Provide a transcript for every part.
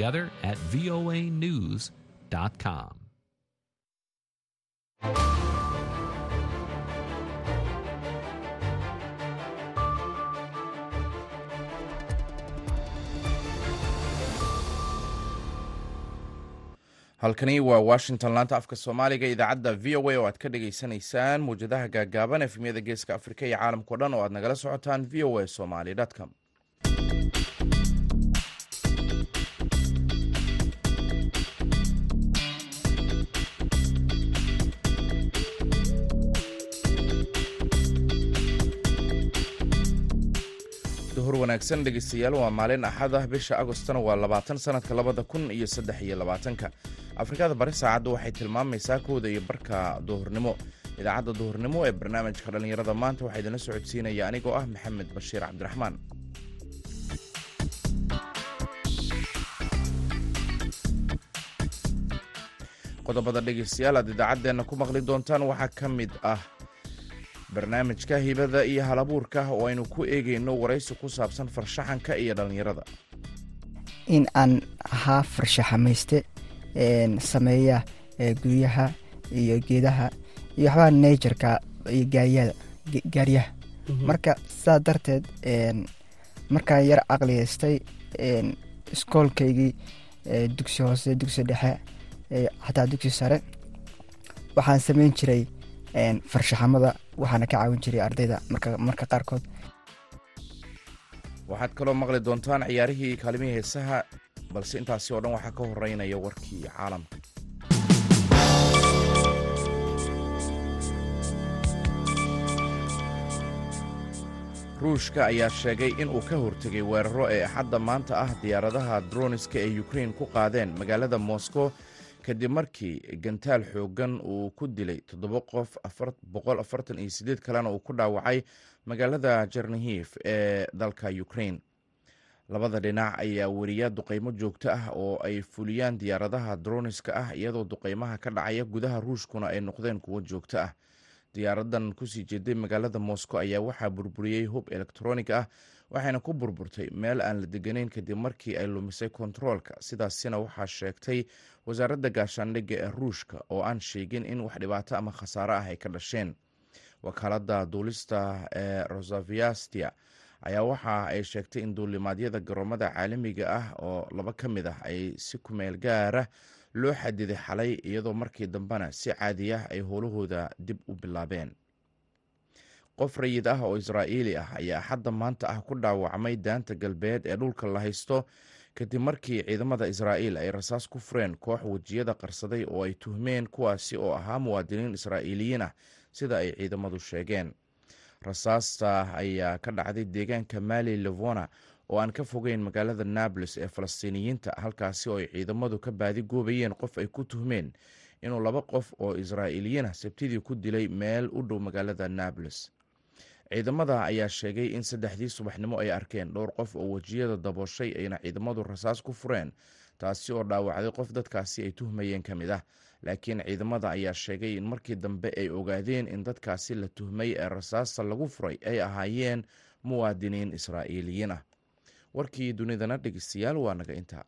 together at voanews.com. halkani waa washington laanta afka soomaaliga idaacadda v o a oo aad ka dhagaysanaysaan muwjadaha gaagaaban efemyada geeska afrika iyo caalamkao dhan oo aad nagala socotaan v o a somaly com wanaagsan dhegeystayaal waa maalin axad ah. Bisha agostona waa labaatan sanadka labada kun iyo saddex iyo labaatanka. Afrikada bari saacaddu waxay tilmaamaysaa kooda iyo barka duhurnimo. Idaacadda duhurnimo ee barnaamijka dhallinyarada maanta waxaa idinla socodsiinaya anigoo ah maxamed bashiir cabdiraxmaan. Qodobada dhegeystayaal aad idaacaddeenna ku maqli doontaan waxaa ka mid ah barnaamijka hibada iyo halabuurka oo aynu ku eegayno waraysi ku saabsan farshaxanka iyo dhallinyarada. In aan ahaa farshaxamayste sameeya guryaha iyo geedaha iyo waxbaa najerka iyo gaaryaha. Marka saa darteed markaan yar caqliyaystay iskoolkaygii dugsi hoose dugsi dhexe xataa dugsi sare waxaan sameyn jiray farshaxamada waxaana ka caawin jiray ardayda marka qaarkood. Waxaad kaloo maqli doontaan ciyaarihii kaalimihii heesaha balse intaasi oo dhan waxaa ka horeynaya warkii caalamka. Ruushka ayaa sheegay in uu ka hortegay weeraro ee axadda maanta ah diyaaradaha droniska ee ukrein ku qaadeen magaalada moscow kadib markii gantaal xoogan uu ku dilay toddoba qof boqol afartan iyo sideed kalena uu ku dhaawacay magaalada jernihiv ee dalka ukrain labada dhinac ayaa weriya duqeymo joogto ah oo ay fuliyaan diyaaradaha droniska ah iyadoo duqeymaha ka dhacaya gudaha ruushkuna ay noqdeen kuwo joogto ah. Diyaaradan ku sii jeeday magaalada moscow ayaa waxaa burburiyey hub elektronig ah waxayna ku burburtay meel aan la deganayn kadib markii ay lumisay kontaroolka sidaasina waxaa sheegtay wasaaradda gaashaandhigga ee ruushka oo aan sheegin in wax dhibaato ama khasaaro ah ay ka dhasheen. Wakaalada duulista ee rosaviastia ayaa waxa ay sheegtay in duulimaadyada garoomada caalamiga ah oo laba ka mid ah ay si kumeel gaara loo xadiday xalay iyadoo markii dambena si caadi ah ay howlahooda dib u bilaabeen. Qof rayid ah oo israa'iili ah ayaa axadda maanta ah ku dhaawacmay daanta galbeed ee dhulka la haysto kadib markii ciidamada israa'iil ay rasaas ku fureen koox wejiyada qarsaday oo ay tuhmeen kuwaasi oo ahaa muwaadiniin israa'iiliyiin ah sida ay ciidamadu sheegeen. Rasaasta ayaa ka dhacday deegaanka mali levona oo aan ka fogeyn magaalada nablus ee falastiiniyiinta halkaasi oo ay ciidamadu ka baadi goobayeen qof ay ku tuhmeen inuu laba qof oo israa'iiliyiin ah sabtidii ku dilay meel u dhow magaalada nablus ciidamada ayaa sheegay in saddexdii subaxnimo ay arkeen dhowr qof oo wejiyada dabooshay ayna ciidamadu rasaas ku fureen taasi oo dhaawacday qof dadkaasi ay tuhmayeen ka mid ah. Laakiin ciidamada ayaa sheegay in markii dambe ay ogaadeen in dadkaasi la tuhmay ee rasaasta lagu furay ay ahaayeen muwaadiniin israa'iiliyiin ah. Warkii dunidana dhegeystayaal waa naga intaa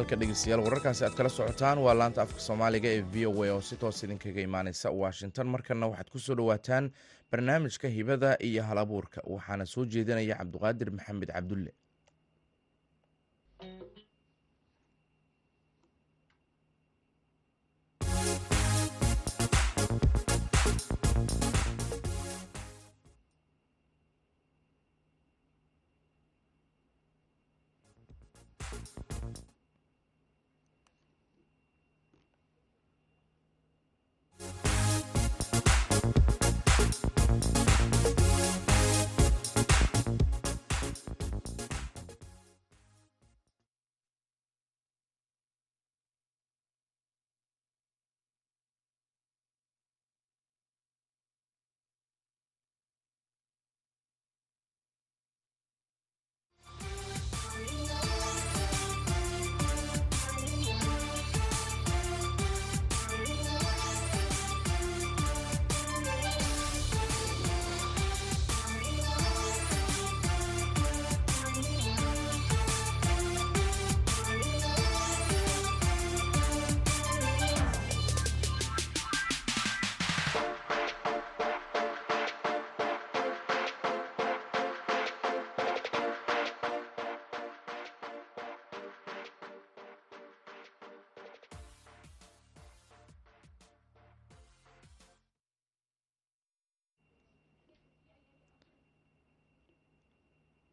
halka dhegeystayaal wararkaasi aad kala socotaan waa laanta afka soomaaliga ee v o a oo si toos idinkaga imaaneysa washington. Markana waxaad ku soo dhawaataan barnaamijka hibada iyo halabuurka waxaana soo jeedinaya cabduqaadir maxamed cabdulle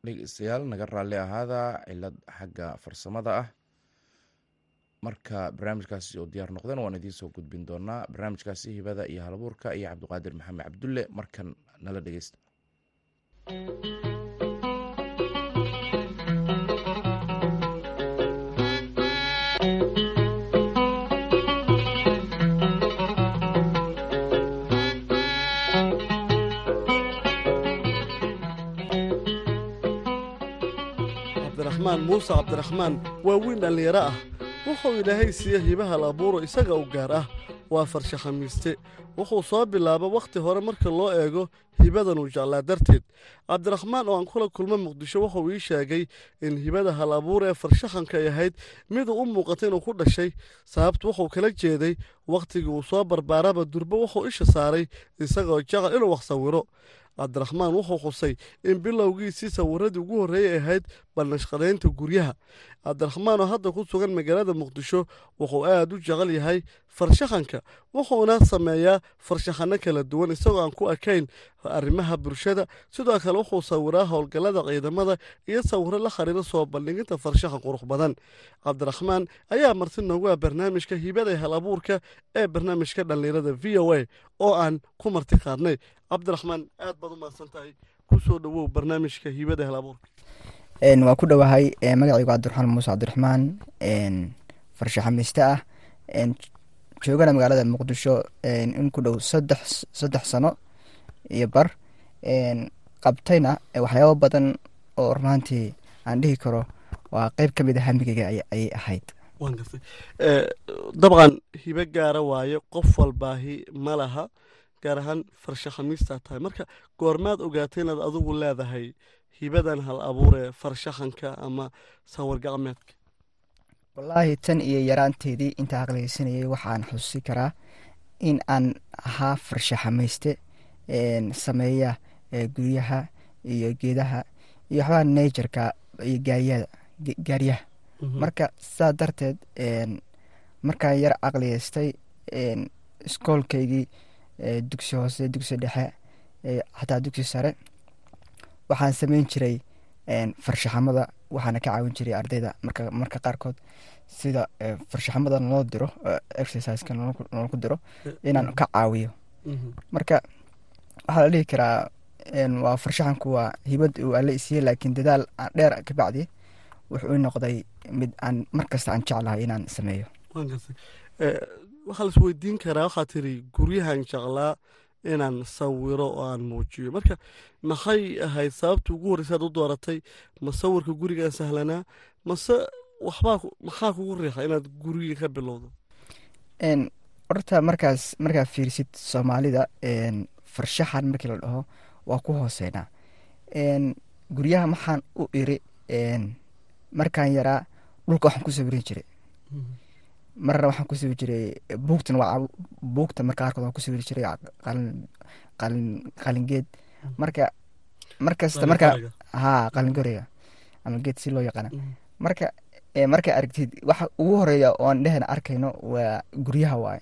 dhegeystayaal naga raalli ahaada cilad xagga farsamada ah. Marka barnaamijkaasi oo diyaar noqdeen waan idiin soo gudbin doonaa barnaamijkaasi hibada iyo halabuurka iyo cabdiqaadir maxamed cabdulle markan nala dhegeysta cabdiraxmaan muuse cabdiraxmaan waa wiil dhallinyaro ah wuxuu ilaahay siiye hibaha la abuuro isaga u gaar ah. Waa farsha khamiiste wuxuu soo bilaaba wakhti hore marka loo eego hibadan uu jeclaa darteed. Cabdiraxmaan oo aan kula kulmo muqdisho wuxuu ii sheegay in hibada hal abuur ee farshaxanka ay ahayd miduu u muuqata inuu ku dhashay. Sababtu wuxuu kala jeeday wakhtigii uu soo barbaaraba durbo wuxuu isha saaray isagoo jecel inuu wax sawiro cabdiraxmaan wuxuu xusay in bilowgiisii sawiradii ugu horreeyay ahayd balnashqadaynta guryaha. Cabdiraxmaan oo hadda ku sugan magaalada muqdisho wuxuu aad u jecel yahay farshaxanka wuxuuna sameeyaa farshaxano kala duwan isagoo aan ku ekayn arrimaha bulshada. Sidoo kale wuxuu sawiraa howlgallada ciidamada iyo sawiro la xiriira soo bandhiginta farshaxan qurux badan. Cabdiraxmaan ayaa marti noogu ah barnaamijka hibada hal abuurka ee barnaamijka dhallinyarada v o a oo aan ku marti qaadnay cabdiraxmaan aad baad u mahadsan tahay. Kusoo dhowow barnaamijka hibada hal abuurka. Waa ku dhowahay magacaygu cabdiraxmaan muuse. Cabdiraxmaan farshaxamiiste ah. Joogana magaalada muqdisho in ku dhow saddex saddex sano iyo bar. Qabtayna waxyaabo badan oo rumaantii aan dhihi karo waa qeyb ka mid a hamigeyga ayay ahayd. Dabcan hibe gaara waaye qof walbaahi ma laha gaar ahaan farshaxamiistaa tahay. Marka goormaad ogaatay inaad adigu leedahay hibadan hal abuuree farshaxanka ama sawir gacmeedka. Wallaahi tan iyo yaraanteedii intaa aqligeysanayay waxaan xusuusi karaa in aan ahaa farshaxamayste sameeya guryaha iyo geedaha iyo waxbaa najerka iyo gaariyada gaaryaha marka saa darteed markaan yar caqligeystay iskoolkaygii dugsi hoose dugsi dhexe xataa dugsi sare. Waxaan sameyn jiray farshaxamada waxaana ka caawin jiray ardayda marka marka qaarkood sida farshaxamada naloo diro exerciseka nolo ku diro inaan ka caawiyo. Marka waxaa la dhihi karaa waa farshaxanku waa hibad uu alle isiiyey laakiin dadaal dheer kabacdi wuxuu i noqday mid aan markasta aan jeclahay inaan sameeyo waxaa la isweydiin karaa waxaa tiri guryahan jeclaa inaan sawiro oo aan muujiyo. Marka maxay ahayd sababta ugu horreysa aad u dooratay ma sawirka gurigaa sahlanaa mase waxbaa maxaa kugu riixa inaad guriga ka bilowdo? Horta markaas markaa fiirsid soomaalida farshaxan markii la dhaho waa ku hooseynaa guryaha maxaan u iri markaan yaraa dhulka waxaan ku sawirin jiray marna waxaan ku sawir jiray buugtan waa buugta marka qaarkood waan ku sawiri jiray qalin qalin qalingeed marka markasta marka haa qalingoriga ama geed si loo yaqaana marka markaa aragtid waxa ugu horreeya oan dhehna arkayno waa guryaha waaye.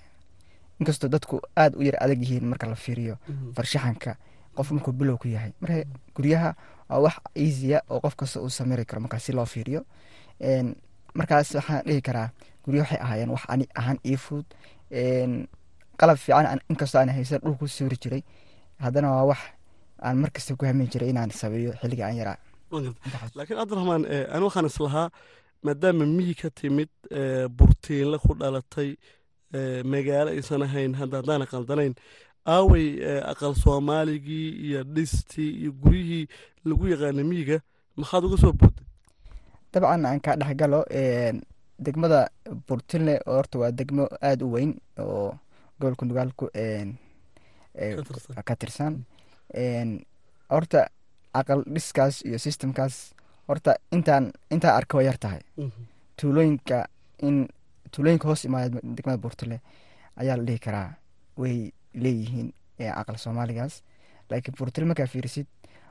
Inkastoo dadku aada u yar adag yihiin marka la fiiriyo farshaxanka qof markuu bilow ku yahay. Marka guryaha waa wax easya oo qof kasta uu samiri karo markaa si loo fiiriyo markaas waxaan dhihi karaa gurya waxay ahaayeen wax ani ahaan ii fudud qalab fiican inkastoo aan haysan dhul ku sawiri jiray haddana waa wax aan markasta ku hameyn jiray inaan sawiyo xilliga aan yaraa. Laakiin cabdiraxmaan ani waxaan islahaa maadaama miyi ka timid burtiinle ku dhalatay magaalo aysan ahayn hadda haddaana qaldanayn aawey aqal soomaaligii iyo dhistii iyo guryihii lagu yaqaana miyiga maxaad uga soo booday dabcan aan kaa dhexgalo degmada burtinle horta waa degmo aada u weyn oo gobolka nugaalku ka tirsan. horta aqal dhiskaas iyo systemkaas horta intaan intaa arka waa yar tahay. Tuulooyinka in tuulooyinka hoos imaada degmada burtile ayaa la dhihi karaa way leeyihiin aqal soomaaligaas. Laakiin burtile markaa fiirisid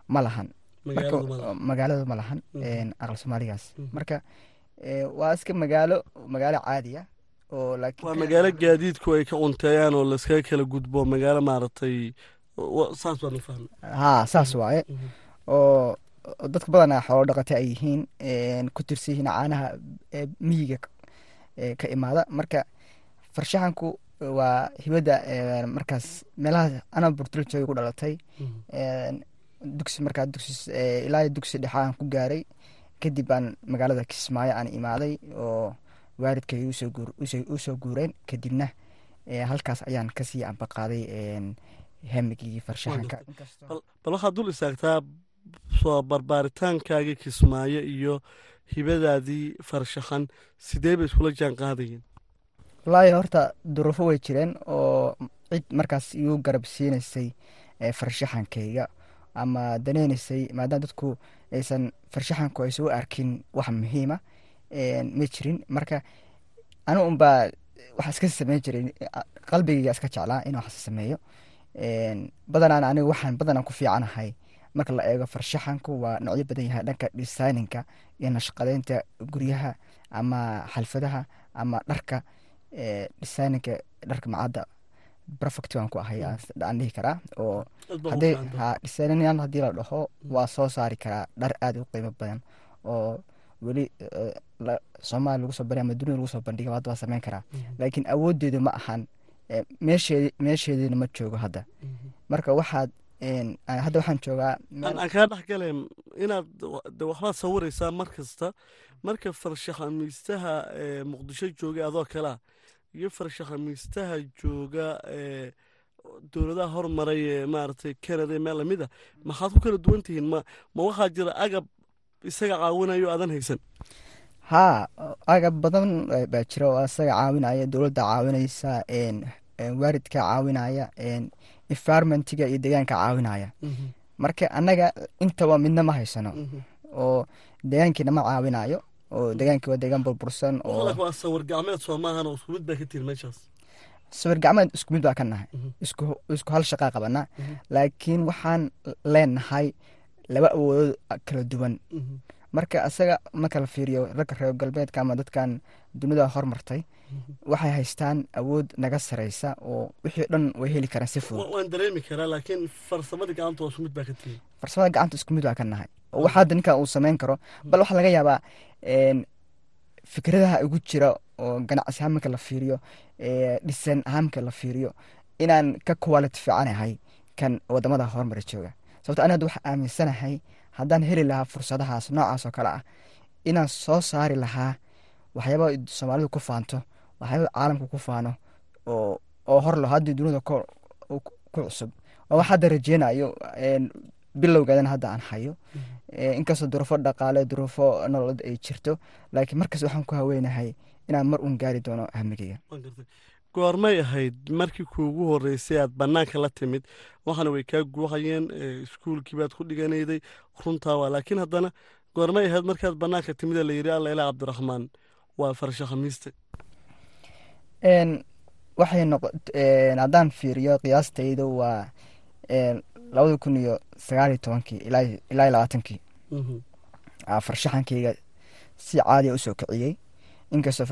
ma lahan magaalada ma lahan aqal soomaaligaas. Marka waa iska magaalo magaalo caadiya oo waa magaalo gaadiidku ay ka cunteeyaan oo layskaga kala gudbo magaalo maaragtay saas baan u fahmay. Haa saas waaye. Oo dadka badanaa xoolo dhaqata ay yihiin ku tirsan yihiin caanaha miyiga ka imaada. Marka farshaxanku waa hibada markaas meelaha anaa burtula jooga ku dhalatay dugsi markaa dugsi ilaa dugsi dhexa aan ku gaaray. Kadib aan magaalada kismaayo aan imaaday oo waalidkay u soo guureen. Kadibna halkaas ayaan ka sii ambaqaaday hemigii farshaxanka. Bal waxaad dul istaagtaa soo barbaaritaankaaga kismaayo iyo hibadaadii farshaxan. Sidee bay iskula jaan qaadayeen wallaahi horta duruufo way jireen oo cid markaas igu garab siinaysay farshaxankayga ama daneynaysay maadaama dadku aysan farshaxanku aysan u arkin wax muhiima ma jirin. Marka anu unbaa waxa iska sameyn jiray qalbigayga iska jeclaa in wax sameeyo. Badanaan aniga waxaan badanaan ku fiicanahay. Marka la eego farshaxanku waa noocyo badan yahay dhanka designinka iyo nashqadeynta guryaha ama xalfadaha ama dharka designinka dharka macadda perfect waan ku ahay aan dhihi karaa oo haddii ha designan haddii la dhaho waa soo saari karaa dhar aada u qiimo badan oo weli soomaaliya lagu soo bari ama dunida lagu soo bandhiga hadda waa sameyn karaa. Laakiin awooddeedu ma ahan meeshee meesheediina ma joogo hadda. Marka waxaad hadda waxaan joogaa aan kaa dhex gale inaad waxbaad sawiraysaa mar kasta. Marka farshaxamiistaha muqdisho joogay adoo kalea iyo farshaxamiistaha jooga dowladaha hormaray ee maaragtay canada meel la mid a maxaad ku kala duwan tihiin? Ma ma waxaa jira agab isaga caawinayo aadan haysan? Haa agab badan baa jira oo isaga caawinaya dowladda caawinaysa waaridka caawinaya environmentiga iyo deegaanka caawinaya. Marka annaga intaba midna ma haysano. Oo deegaankiina ma caawinayo oo deegaankii waa deegaan burbursan waa sawir gacmeed soo maahan oo isku mid baa ka tihin meeshaas sawir gacmeed isku mid baa ka nahay. Isku isku hal shaqaa qabanaa laakiin waxaan leenahay laba awoodood kala duwan. Marka isaga marka la fiiriyo ragga reer galbeedka ama dadkan dunida hormartay waxay haystaan awood naga sareysa oo wixii dhan way heli karaan si fudud. Waan dareemi karaa laakiin farsamadii gacanta isku mid baa ka tihin farsamada gacanta isku mid baa ka nahay. Oo wax hadda ninkan uu sameyn karo bal waxaa laga yaabaa fikradaha igu jira oo ganacsi ahaan la fiiriyo dhisan ahaan la fiiriyo inaan ka quality fiicanahay kan waddamada horumara jooga. Sababto ani hadda waxaa aaminsanahay haddaan heli lahaa fursadahaas noocaas oo kale ah inaan soo saari lahaa waxyaaba soomaalidu ku faanto waxyaaba caalamka ku faano oo oo horlo haddii dunida ku cusub oo wax hadda rajeynayo bilowgeedana hadda aan hayo. Inkastoo duruufo dhaqaale duruufo nololeed ay jirto laakiin markaas waxaan ku haweynahay inaan mar uun gaari doono hamigeyga goormay ahayd markii kuugu horeysay aad banaanka la timid waxaana way kaa guuhayeen iskuulkii baad ku dhiganayday runtaa waa. Laakiin haddana goormay ahayd markaad banaanka timid la yidhi alla ilaa cabdiraxmaan waa farsha khamiiste. Waxay noq haddaan fiiriyo qiyaastayda waa labada kun iyo sagaaliyo tobankii ilaa labaatankii. Farshaxankeyga si caadiya u soo kiciyey. Inkastoo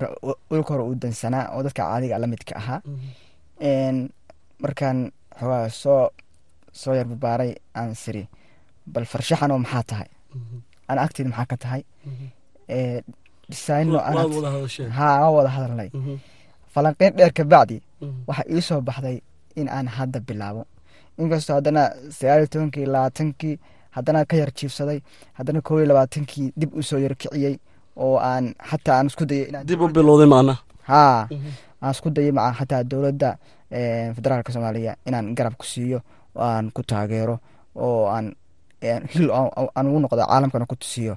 ulka hore uu dansanaa oo dadka caadiga la midka ahaa. Markaan xoogaa soo soo yar barbaaray aan siri bal farshaxanoo maxaa tahay? Ana agteeda maxaa ka tahay? Designo ha waa wada hadalnay falanqeyn dheer kabacdi waxaa ii soo baxday in aan hadda bilaabo inkastoo haddana sagaaliyo tobankii labaatankii haddana ka yar jiibsaday haddana koob iyo labaatankii dib u soo yar kiciyey oo aan xataa aan isku dayay dib u bilowday macnaha haa aan isku dayay maca xataa dowladda federaalka soomaaliya inaan garab ku siiyo oo aan ku taageero oo aan hil aan ugu noqdo caalamkana ku tusiyo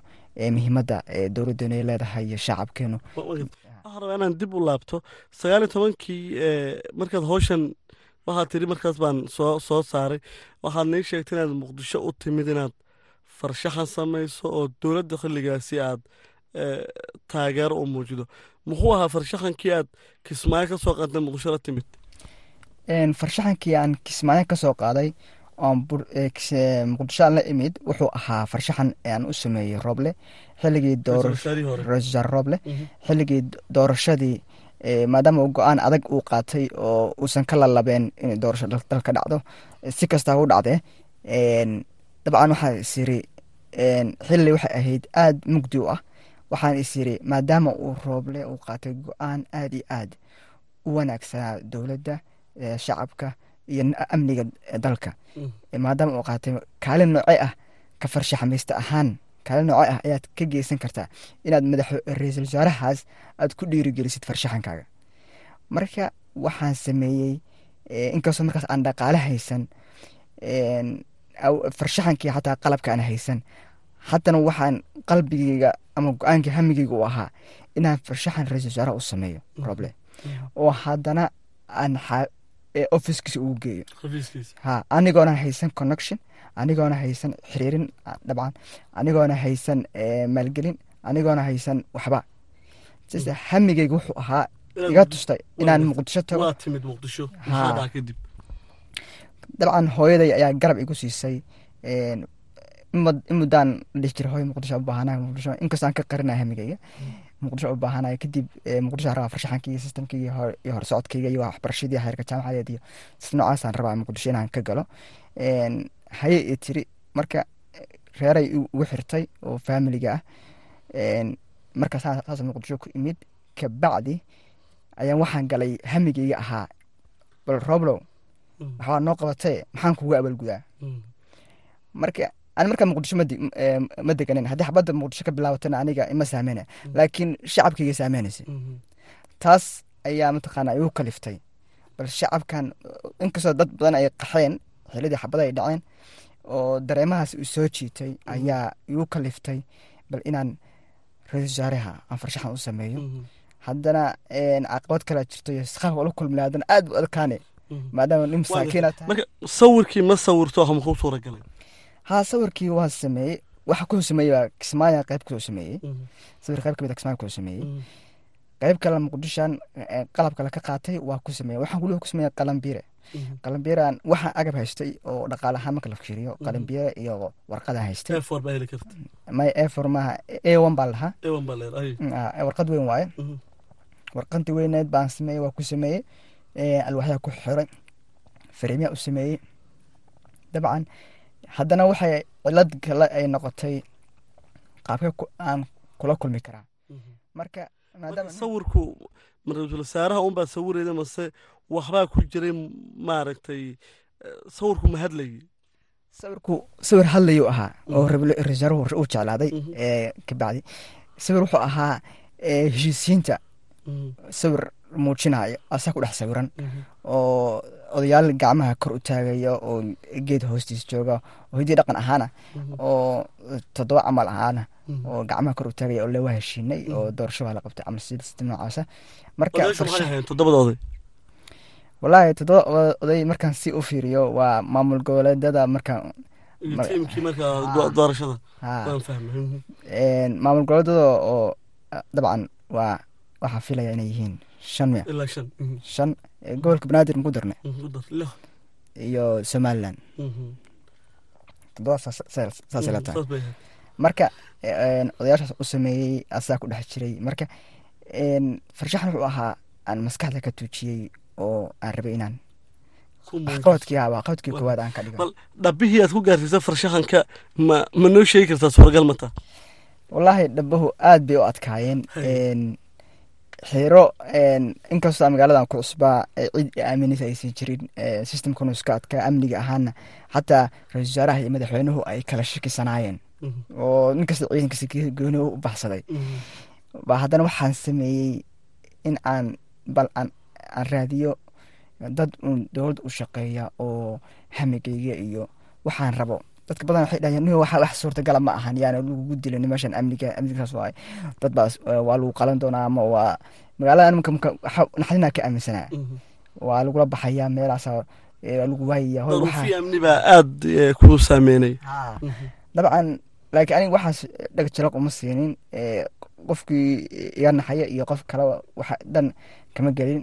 muhiimadda dowladdeenu ay leedahay iyo shacabkeenu. Waxaan rabaa inaan dib u laabto. Sagaaliyo tobankii markaad hawshan waxaad tiri markaas baan soo soo saaray. Waxaad nii sheegtay inaad muqdisho u timid inaad farshaxan samayso oo dowladda xilligaasi aad taageero u muujido. Muxuu ahaa farshaxankii aad kismaayo ka soo qaadday muqdisho la timid? Farshaxankii aan kismaayo ka soo qaaday oon muqdisho aan la imid wuxuu ahaa farshaxan aan u sameeyey rooble xilligii doorashadii maadaama uu go'aan adag uu qaatay oo uusan ka lalabeen in doorasho dalka dhacdo si kastaa u dhacdee dabcan waxaa isiri xilli waxay ahayd aada mugdi u ah. Waxaan is yiri maadaama uu rooble uu qaatay go'aan aada iyo aad u wanaagsanaa dowladda shacabka iyo amniga dalka. Maadaama uu qaatay kaalin nooce ah ka farshaxmaysta ahaan kaalin nooce ah ayaad ka geysan kartaa inaad madax ra'iisul wasaarahaas aad ku dhiirigelisid farshaxankaaga marka waxaan sameeyey inkastoo markaas aan dhaqaale haysan farshaxankii xataa qalabka aan haysan haddana waxaan qalbigeyga ama go'aankii hamigeyga u ahaa inaan farshaxan ra'isul wasaaraha u sameeyo. Roble oo haddana aan officekiisa ugu geeyo. Ha anigoona haysan connection anigoona haysan xiriirin dabcan anigoona haysan maalgelin anigoona haysan waxba. Sise hamigeyga wuxuu ahaa iga tustay inaan muqdisho tago. dabcan hooyaday ayaa garab igu siisay in muddaan dhihi jira hooy muqdisho u baahanay muqdisho inkastoo aan ka qarinaya hamigeyga muqdisho u baahanaya kadib muqdisho aan rabaa farshaxankii iyo systemkii iyo horsocodkayga iyo waxbarashadii heerka jaamacadeed iyo si noocaasaan rabaa muqdisho inaan ka galo. Haye i tiri marka reeray ugu xirtay oo faamiliga ah marka saas muqdisho ku imid kabacdi ayaan waxaan galay hamigeyga ahaa bal roblow. Waxbaa noo qabatay maxaan kuga abaalgudaa. Marka ani markaa muqdisho ma deganen haddii xabadda muqdisho ka bilaabatana aniga ima saameyna laakiin shacabkayga saameynaysa taas ayaa mataqaana igu kaliftay. Bal shacabkan inkastoo dad badan ay qaxeen xilladii xabada ay dhaceen oo dareemahaas uu soo jiitay ayaa igu kaliftay. Bal inaan ra'isul wasaaraha aan farshaxan u sameeyo. Haddana caqabad kalea jirto iyo saqaaf ola kulmina haddana aad bu adkaane maadaama nin masaakiina tahay. sawirkii ma sawirto wax makuu suura galay haa sawirkii waa sameeyey waxa ku soo sameeyey waa kismaayo qayb ku soo sameeyey. Sawir qayb ka mid a kismaayo ku soo sameeyey. Qayb kale muqdishan qalab kale ka qaatay waa ku sameeyey. Waxaan weliba ku sameeyey qalambiire. Qalambiiraan waxaan agab haystay oo dhaqaale ahaan marka la fiiriyo. Qalambiire iyo warqadaan haystay. Karta. May efor maaha. A one baa lahaa. Baa leedahay warqad weyn waaye. Warqadii weyneed baan sameeyey waa ku sameeyey. Alwaxyaa ku xiray. Fariimyaa u sameeyey. Dabcan haddana waxay cilad kale ay noqotay qaabka aan kula kulmi karaa marka maadaama sawirku ra'iisul wasaaraha unbaa sawirayda mase waxbaa ku jiray maaragtay sawirku ma hadlayay sawirku sawir hadlayuu ahaa oo ra'isul wasaaruhu uu jeclaaday kabacdi sawir wuxuu ahaa heshiisiinta sawir muujinayo asaa ku dhex sawiran oo odayaal gacmaha kor u taagaya oo geed hoostiis jooga oo hidii dhaqan ahaana oo toddoba camal ahaana oo gacmaha kor u taagaya oo lewa heshiinay oo doorasho waa la qabtay camal sistem noocaasa. Marka toddobada oday wallaahi toddoba oday markaan si u fiiriyo waa maamul goboleedada markaan waan fahmay. Maamul goboleedada oo dabcan waa waxaa filaya inay yihiin shan shan. Shan gobolka banaadir maku darne iyo somalilan toddoba saasay la tahay marka odayaashaas u sameeyey asaa ku dhex jiray. Marka farshaxan wuxuu ahaa aan maskaxda ka tuujiyey oo aan rabay inaan waxqabadkii ha waxqabadkii koowaad aan ka dhigo bal dhabbihii aad ku gaarsiisa farshaxanka ma ma noo sheegi kartaa suuragal mata? Wallaahi dhabahu aad bay u adkaayeen xiro inkastoo magaaladan ku cusbaa cid aaminaysa aysan jirin systemkanu iska adkaa amniga ahaana xataa ra'isul wasaaraha iyo madaxweynuhu ay kala shakisanaayeen. Oo ninkasta ciidankiisa gooni u baxsaday. Ba haddana waxaan sameeyey in aan bal aan aan raadiyo dad uun dowladda u shaqeeya oo hamigeyga iyo waxaan rabo dadka badan waxay dhahayeen nin waxa wax suurtagala ma ahan. Yaana lagugu dilin meeshan amniga amnigaas waay dad baas waa lagu qalan doonaa ama waa magaalada nimanka marka naxdinaa ka aaminsanaa waa lagula baxayaa meelaasa lagu waayaya amni baa aada kuu saameynay dabcan laakiin aniga waxaas dheg jalaq uma siinin qofkii iga naxaya iyo qof kale waxa dhan kama gelin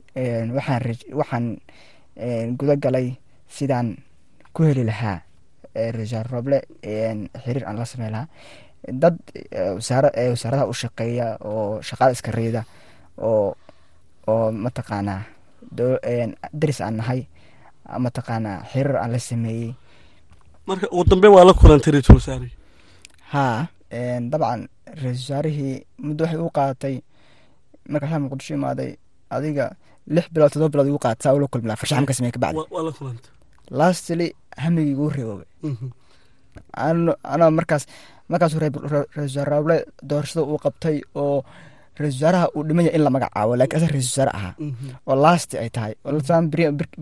waxaan waxaan guda galay sidaan ku heli lahaa resaar roble xiriir aan la samey lahaa. Dad wasaaradaha u shaqeeya oo shaqaada iska reeda oo oo mataqaanaa daris aan nahay mataqaanaa xiriir aan la sameeyey. Marka ugu dambeyn waa la kulantay ra'iisul wasaare haa dabcan ra'isul wasaarihii muddo waxay u qaadatay marka xaa muqdisho imaaday adiga lix bilood todoba bilood igu qaata saa ula kulmilaa farshaxan ka samey kabacdi lastly hamigii igu reeboobay anaa markaas markaasuu ra'isul wasaare raable doorashada uu qabtay oo ra'isul wasaaraha uu dhimanya in la magacaabo laakiin asa ra'isul wasaare ahaa. Oo lasti ay tahay. Oo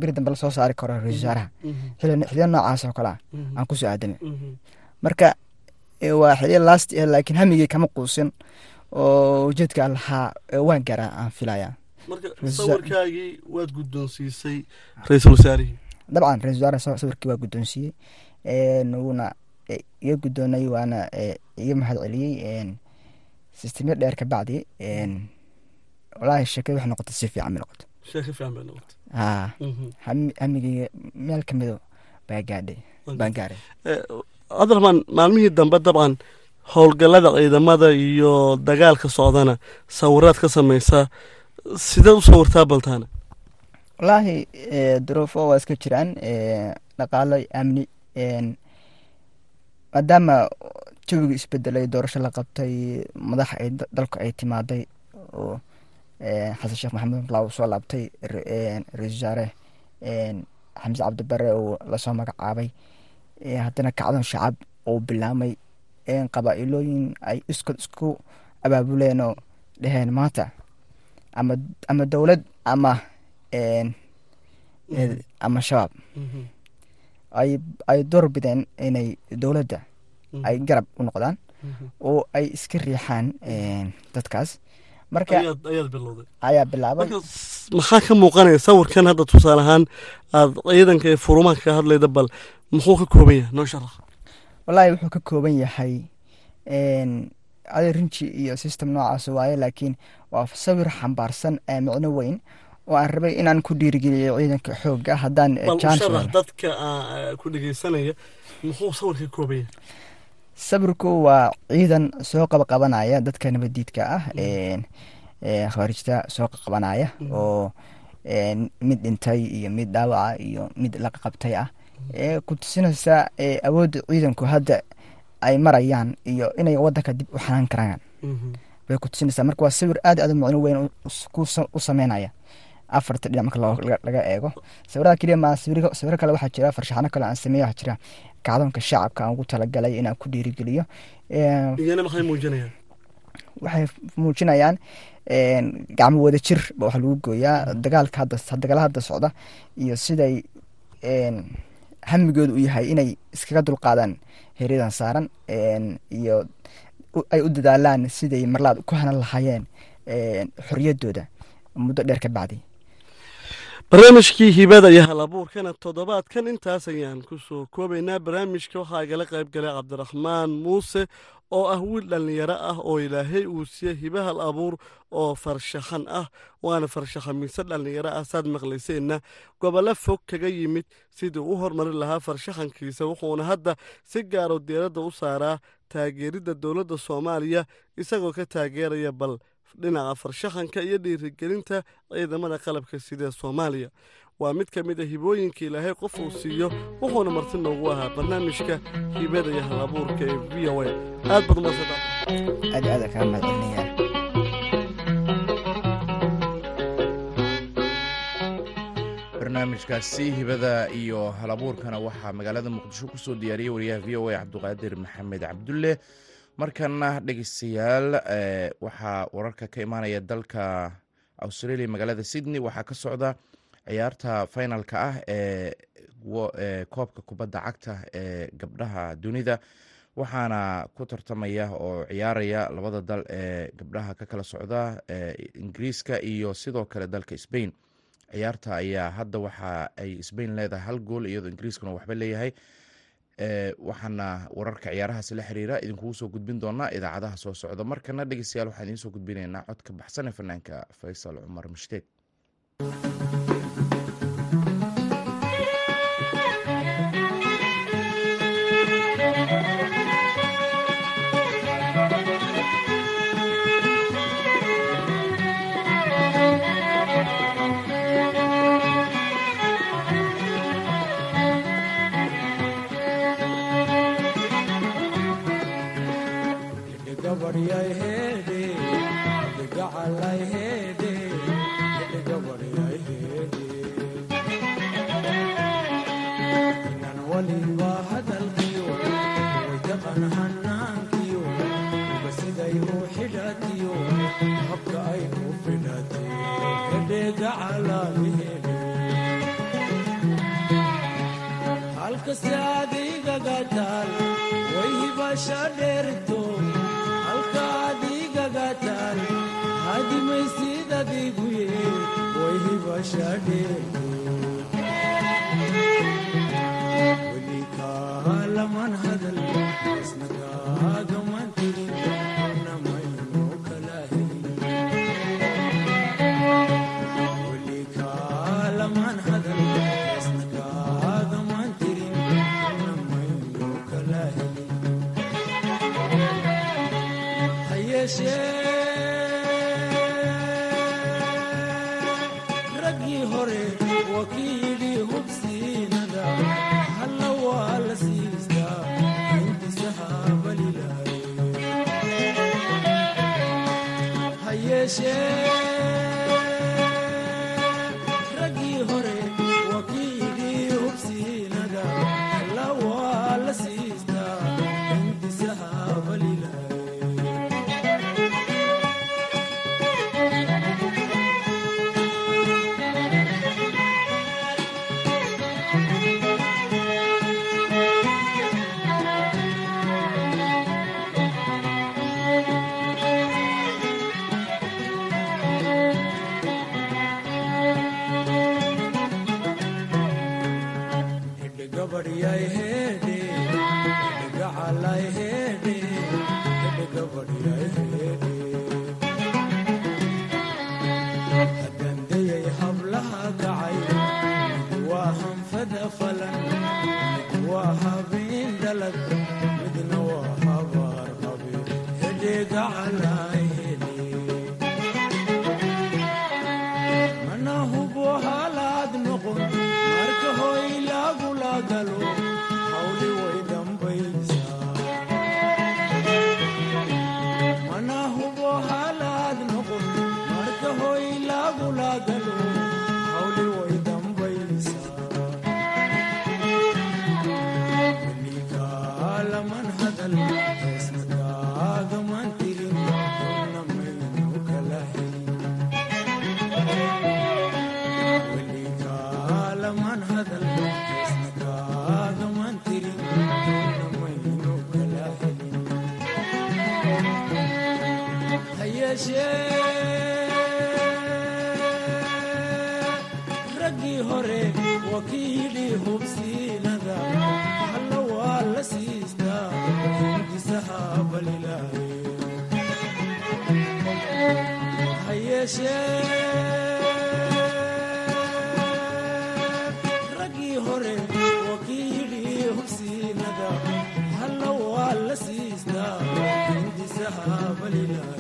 beri dambe la soo saari karo ra'isul wasaaraha xiliya noocaas oo kale ah aan ku soo aadamay marka waa xiliya lasti ah laakiin hamigii kama quusin oo ujeedka lahaa waan gaaraa aan filaya marka sawirkaagii waad guddoonsiisay ra'iisul wasaarihii dabcan ra'isul wasaare sawirkii waa guddoonsiiyey wuuna iga guddoonay waana iga mahad celiyey. Sistemyo dheer kabacdi walaahi sheekada waxay noqotay si fiican bay noqotay. Haa. Hamigeyga meel kamido baa gaadhay baan gaaray. Cabdiraxmaan maalmihii dambe dabcan howlgallada ciidamada iyo dagaalka socdana sawiraad ka samaysa sideed u sawirtaa baltaana wallaahi duruufo waa iska jiraan dhaqaalo amni maadaama jawiga isbedelay doorasho la qabtay madaxa ay dalku ay timaaday oo xasan sheekh maxamed laa uu soo laabtay ra'isul wasaare xamse cabdibare uu la soo magacaabay haddana kacdan shacab uu bilaamay qabaa-ilooyin ay iskood isku abaabuleen oo dheheen maanta. Ama ama dowlad ama ama shabaab ay ay door bideen inay dowladda ay garab u noqdaan. Oo ay iska riixaan dadkaas. Marka ayaad bilowday. Ayaa bilaabay. Maxaa ka muuqanaya sawirkan hadda tusaale ahaan? Aad ciidanka ee furumaha ka hadlayda bal muxuu ka kooban yahay? Noo sharax wallaahi wuxuu ka kooban yahay adi rinji iyo system noocaas waaye laakiin waa sawir xambaarsan ee micno weyn oo aan rabay inaan ku dhiirigeliyo ciidanka xooga haddaan bal u sharax dadka ku dhegeysanaya muxuu sawirka ka kooban yahay sawirku waa ciidan soo qabaqabanaya dadka nabadiidka ah khawaarijta soo qaqabanaya oo mid dhintay iyo mid dhaawaca iyo mid laqaqabtay ah. Ku tusinaysa awoodda ciidanku hadda ay marayaan iyo inay wadanka dib u xanaan karaan. Bay ku tusinaysaa. Marka waa sawir aad aad micno weyn u sameynaya afarta dhinac marka laga eego. Sawirada keliya ma sawiro kale waxaa jira farshaxano kale aan sameeya waxaa jira kacdoonka shacabka aan ugu talagalay inaan ku dhiirigeliyo waxay muujinayaan gacmo wada jir ba wax lagu gooyaa. Dagaalka hadda dagaala hadda socda iyo siday hamigooda u yahay inay iskaga dulqaadaan heryadan saaran iyo ay u dadaalaan siday marlaad ku hanan lahaayeen xoriyadooda muddo dheer ka bacdi barnaamijkii hibada iyo hal abuurkana toddobaadkan intaas ayaan ku soo koobaynaa. Barnaamijka waxaa igala qayb galay cabdiraxmaan muuse oo ah wiil dhallinyaro ah oo ilaahay uu siiyey hiba hal abuur oo farshaxan ah waana farshaxamiise dhallinyaro ah. Saad maqlayseenna gobollo fog kaga yimid sidii u hormarin lahaa farshaxankiisa wuxuuna hadda si gaaro diiradda u saaraa taageeridda dowladda soomaaliya isagoo ka taageeraya bal dhinaca farshaxanka iyo dhiirigelinta ciidamada qalabka sidee soomaaliya. Waa mid ka mid a hibooyinka ilaahay qof uu siiyo wuxuuna marti noogu ahaa barnaamijka hibada iyo hal abuurka ee v o a. Aad baad umadsanta aad aada kaa mahadcelinaya barnaamijkaasi hibada iyo hal abuurkana waxaa magaalada muqdisho ku soo diyaariyey wariyaha v o a cabduqaadir maxamed cabdulle markana dhegeystayaal waxaa wararka ka imaanaya dalka australia magaalada sydney. Waxaa ka socda ciyaarta finalka ah ee koobka kubadda cagta ee gabdhaha dunida. Waxaana ku tartamaya oo ciyaaraya labada dal ee gabdhaha ka kala socda ingiriiska iyo sidoo kale dalka sbain ciyaarta ayaa hadda waxa ay sbain leedahay hal gool iyadoo ingiriiskuna waxba leeyahay waxaana wararka ciyaarahaasi la xiriira idinkugu soo gudbin doonaa idaacadaha soo socda. Markana dhegeystayaal waxaan idiin soo gudbinaynaa codka baxsan ee fanaanka faysal cumar mushdeed man hadal isna gaado ولله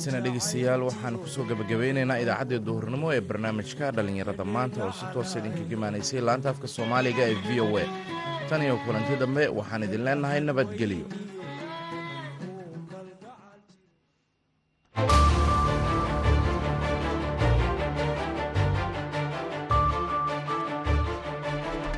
halkaasina dhegaystayaal waxaan ku soo gebagabaynaynaa idaacaddii duhurnimo ee barnaamijka dhallinyarada maanta oo si toosa idinkaga imaanaysay laanta afka soomaaliga ee v o a. Tan iyo kulanti dambe waxaan idin leennahay nabadgelyo.